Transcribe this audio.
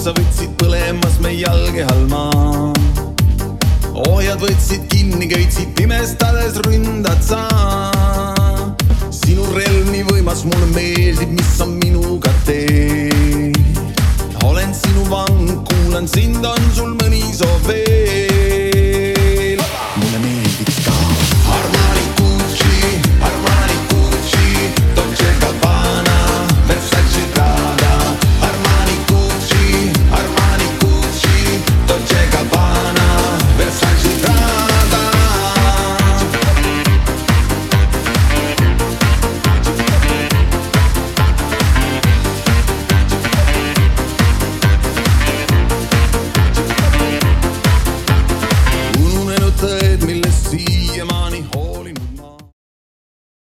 sa võtsid põlemas me jalge all maa. ohjad võtsid kinni, köitsid pimestades ründad sa. sinu relv nii võimas, mulle meeldib, mis sa minuga teed. olen sinu vang, kuulan sind, on sul altijd meer